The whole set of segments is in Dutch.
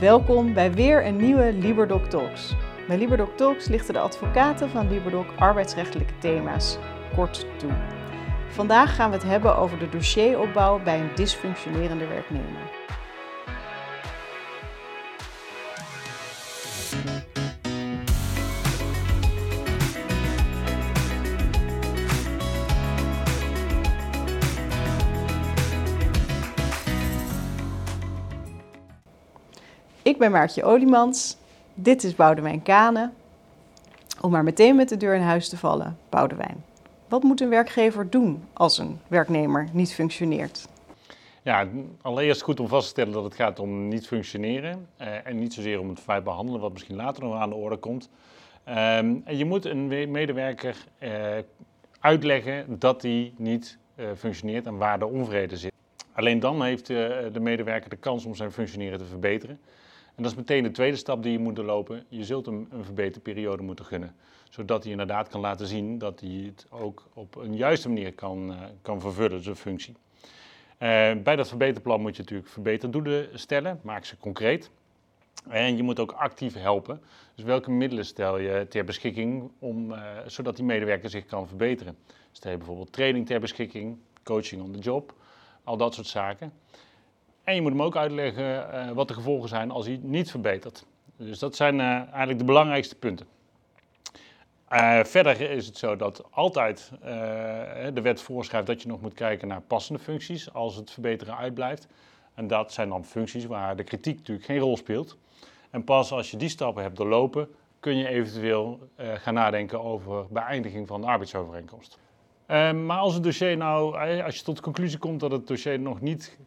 Welkom bij weer een nieuwe Liberdoc Talks. Bij Liberdoc Talks lichten de advocaten van Liberdoc arbeidsrechtelijke thema's kort toe. Vandaag gaan we het hebben over de dossieropbouw bij een dysfunctionerende werknemer. Ik ben Maartje Oliemans. Dit is Boudewijn Kane. Om maar meteen met de deur in huis te vallen, Boudewijn. Wat moet een werkgever doen als een werknemer niet functioneert? Ja, allereerst goed om vast te stellen dat het gaat om niet functioneren eh, en niet zozeer om het feit behandelen, wat misschien later nog aan de orde komt. Ehm, en je moet een medewerker eh, uitleggen dat hij niet uh, functioneert en waar de onvrede zit. Alleen dan heeft de medewerker de kans om zijn functioneren te verbeteren. En dat is meteen de tweede stap die je moet doorlopen. Je zult hem een verbeterperiode moeten gunnen. Zodat hij inderdaad kan laten zien dat hij het ook op een juiste manier kan, uh, kan vervullen, zijn functie. Uh, bij dat verbeterplan moet je natuurlijk verbeterdoelen stellen. Maak ze concreet. En je moet ook actief helpen. Dus welke middelen stel je ter beschikking om, uh, zodat die medewerker zich kan verbeteren? Stel je bijvoorbeeld training ter beschikking, coaching on the job, al dat soort zaken. En je moet hem ook uitleggen uh, wat de gevolgen zijn als hij niet verbetert. Dus dat zijn uh, eigenlijk de belangrijkste punten. Uh, verder is het zo dat altijd de wet voorschrijft dat je nog moet kijken naar passende functies als het verbeteren uitblijft. En dat zijn dan functies waar de kritiek natuurlijk geen rol speelt. En pas als je die stappen hebt doorlopen, kun je eventueel gaan nadenken over beëindiging van de arbeidsovereenkomst. maar als het dossier nou, als je tot de conclusie komt dat het dossier nog niet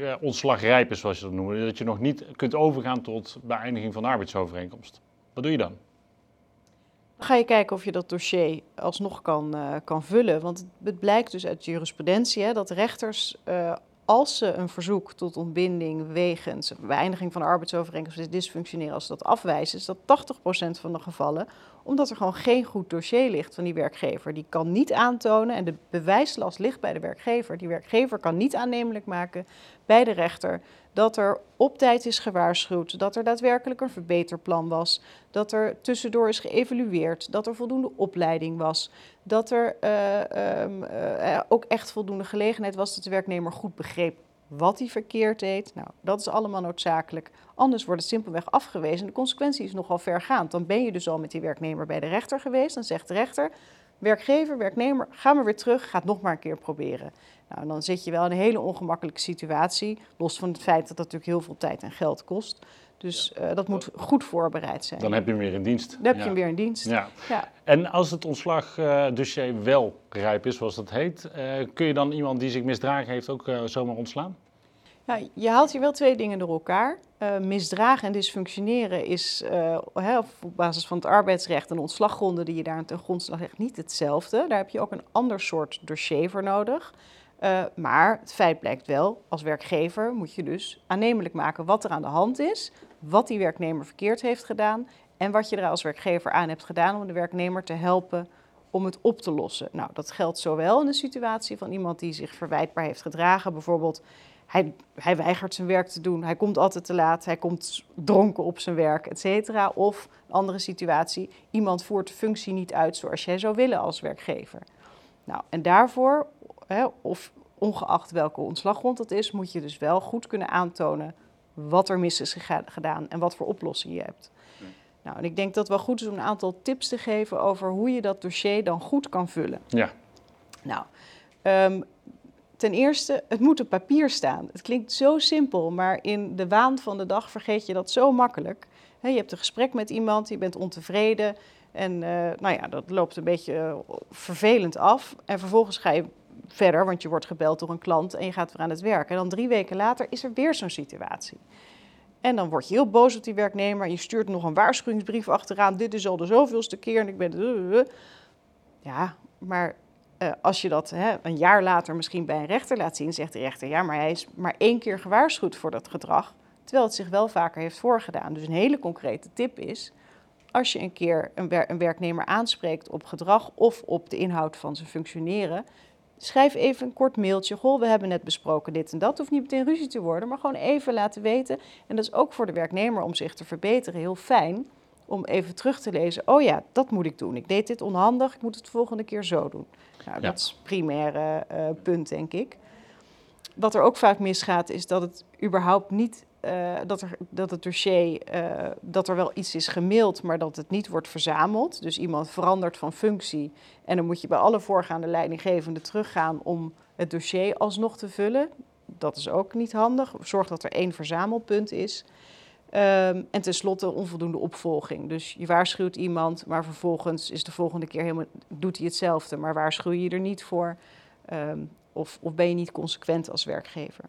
ja, ontslagrijp is, zoals je dat noemt. Dat je nog niet kunt overgaan tot beëindiging van de arbeidsovereenkomst. Wat doe je dan? Dan ga je kijken of je dat dossier alsnog kan, uh, kan vullen. Want het blijkt dus uit jurisprudentie hè, dat rechters, uh, als ze een verzoek tot ontbinding wegens beëindiging van arbeidsovereenkomst dysfunctioneren, als ze dat afwijzen, is dat 80% van de gevallen omdat er gewoon geen goed dossier ligt van die werkgever. Die kan niet aantonen, en de bewijslast ligt bij de werkgever. Die werkgever kan niet aannemelijk maken bij de rechter dat er op tijd is gewaarschuwd, dat er daadwerkelijk een verbeterplan was, dat er tussendoor is geëvalueerd, dat er voldoende opleiding was, dat er uh, um, uh, ook echt voldoende gelegenheid was dat de werknemer goed begreep wat hij verkeerd deed. Nou, dat is allemaal noodzakelijk. Anders wordt het simpelweg afgewezen. De consequentie is nogal vergaand. Dan ben je dus al met die werknemer bij de rechter geweest. Dan zegt de rechter, werkgever, werknemer, ga maar weer terug, ga het nog maar een keer proberen. Nou, dan zit je wel in een hele ongemakkelijke situatie. Los van het feit dat dat natuurlijk heel veel tijd en geld kost. Dus uh, dat moet goed voorbereid zijn. Dan heb je hem weer in dienst. Dan heb je ja. hem weer in dienst. Ja. ja. En als het ontslagdossier uh, wel rijp is, zoals dat heet, uh, kun je dan iemand die zich misdragen heeft ook zomaar ontslaan? Ja, je haalt hier wel twee dingen door elkaar. misdragen en dysfunctioneren is hè, op basis van het arbeidsrecht en ontslaggronden die je daar ten grondslag legt niet hetzelfde. Daar heb je ook een ander soort dossier voor nodig. Uh, maar het feit blijkt wel, als werkgever moet je dus aannemelijk maken wat er aan de hand is, wat die werknemer verkeerd heeft gedaan en wat je er als werkgever aan hebt gedaan om de werknemer te helpen om het op te lossen. Nou, dat geldt zowel in de situatie van iemand die zich verwijtbaar heeft gedragen, bijvoorbeeld hij, hij weigert zijn werk te doen, hij komt altijd te laat, hij komt dronken op zijn werk, et cetera. Of een andere situatie, iemand voert de functie niet uit zoals jij zou willen als werkgever. Nou, en daarvoor, hè, of ongeacht welke ontslaggrond dat is, moet je dus wel goed kunnen aantonen wat er mis is gedaan en wat voor oplossing je hebt. Nou, en ik denk dat het wel goed is om een aantal tips te geven over hoe je dat dossier dan goed kan vullen. Ja. Nou, um, ten eerste, het moet op papier staan. Het klinkt zo simpel, maar in de waan van de dag vergeet je dat zo makkelijk. Je hebt een gesprek met iemand, je bent ontevreden en uh, nou ja, dat loopt een beetje uh, vervelend af. En vervolgens ga je verder, want je wordt gebeld door een klant en je gaat weer aan het werk. En dan drie weken later is er weer zo'n situatie. En dan word je heel boos op die werknemer. Je stuurt nog een waarschuwingsbrief achteraan. Dit is al de zoveelste keer en ik ben... Ja, maar uh, als je dat hè, een jaar later misschien bij een rechter laat zien... zegt de rechter, ja, maar hij is maar één keer gewaarschuwd voor dat gedrag. Terwijl het zich wel vaker heeft voorgedaan. Dus een hele concrete tip is... als je een keer een, een werknemer aanspreekt op gedrag... of op de inhoud van zijn functioneren schrijf even een kort mailtje. Goh, we hebben net besproken dit en dat. Hoeft niet meteen ruzie te worden, maar gewoon even laten weten. En dat is ook voor de werknemer om zich te verbeteren heel fijn om even terug te lezen. Oh ja, dat moet ik doen. Ik deed dit onhandig, ik moet het de volgende keer zo doen. Nou, dat is het primaire uh, punt, denk ik. Wat er ook vaak misgaat, is dat het überhaupt niet uh, dat, er, dat het dossier, uh, dat er wel iets is gemaild, maar dat het niet wordt verzameld. Dus iemand verandert van functie en dan moet je bij alle voorgaande leidinggevenden teruggaan om het dossier alsnog te vullen. Dat is ook niet handig. Zorg dat er één verzamelpunt is. Um, en tenslotte onvoldoende opvolging. Dus je waarschuwt iemand, maar vervolgens is de volgende keer helemaal, doet hij hetzelfde. Maar waarschuw je er niet voor? Um, of, of ben je niet consequent als werkgever?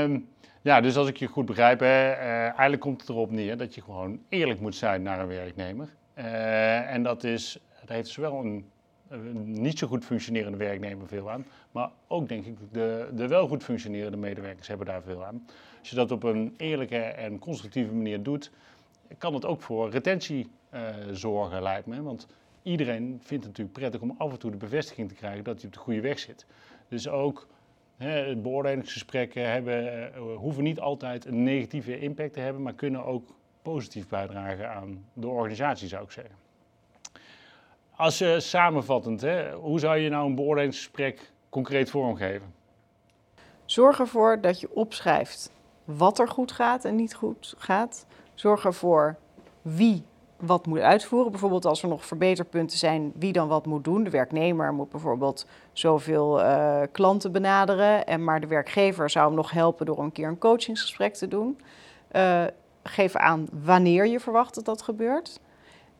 Um, ja, dus als ik je goed begrijp, hè, uh, eigenlijk komt het erop neer dat je gewoon eerlijk moet zijn naar een werknemer. Uh, en dat, is, dat heeft zowel een, een, niet zo goed functionerende werknemer veel aan, maar ook denk ik de, de wel goed functionerende medewerkers hebben daar veel aan. Als je dat op een eerlijke en constructieve manier doet, kan het ook voor retentie uh, zorgen, lijkt me. Want iedereen vindt het natuurlijk prettig om af en toe de bevestiging te krijgen dat hij op de goede weg zit. Dus ook hè, beoordelingsgesprekken hebben, uh, hoeven niet altijd een negatieve impact te hebben, maar kunnen ook positief bijdragen aan de organisatie, zou ik zeggen. Als uh, samenvattend, hè, hoe zou je nou een beoordelingsgesprek concreet vormgeven? Zorg ervoor dat je opschrijft wat er goed gaat en niet goed gaat. Zorg ervoor wie wat moet uitvoeren. Bijvoorbeeld als er nog verbeterpunten zijn, wie dan wat moet doen. De werknemer moet bijvoorbeeld zoveel uh, klanten benaderen, en maar de werkgever zou hem nog helpen door een keer een coachingsgesprek te doen. Uh, geef aan wanneer je verwacht dat dat gebeurt.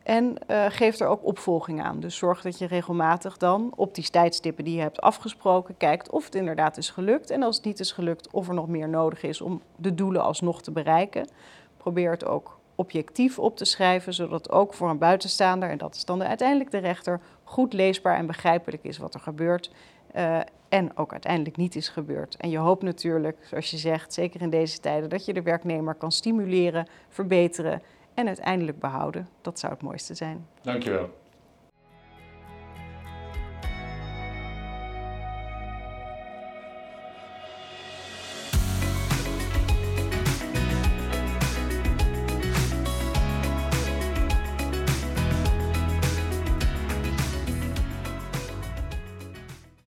En uh, geef er ook opvolging aan. Dus zorg dat je regelmatig dan op die tijdstippen die je hebt afgesproken kijkt of het inderdaad is gelukt. En als het niet is gelukt, of er nog meer nodig is om de doelen alsnog te bereiken. Probeer het ook objectief op te schrijven, zodat ook voor een buitenstaander, en dat is dan uiteindelijk de rechter, goed leesbaar en begrijpelijk is wat er gebeurt. Uh, en ook uiteindelijk niet is gebeurd. En je hoopt natuurlijk, zoals je zegt, zeker in deze tijden, dat je de werknemer kan stimuleren, verbeteren en uiteindelijk behouden. Dat zou het mooiste zijn. Dankjewel.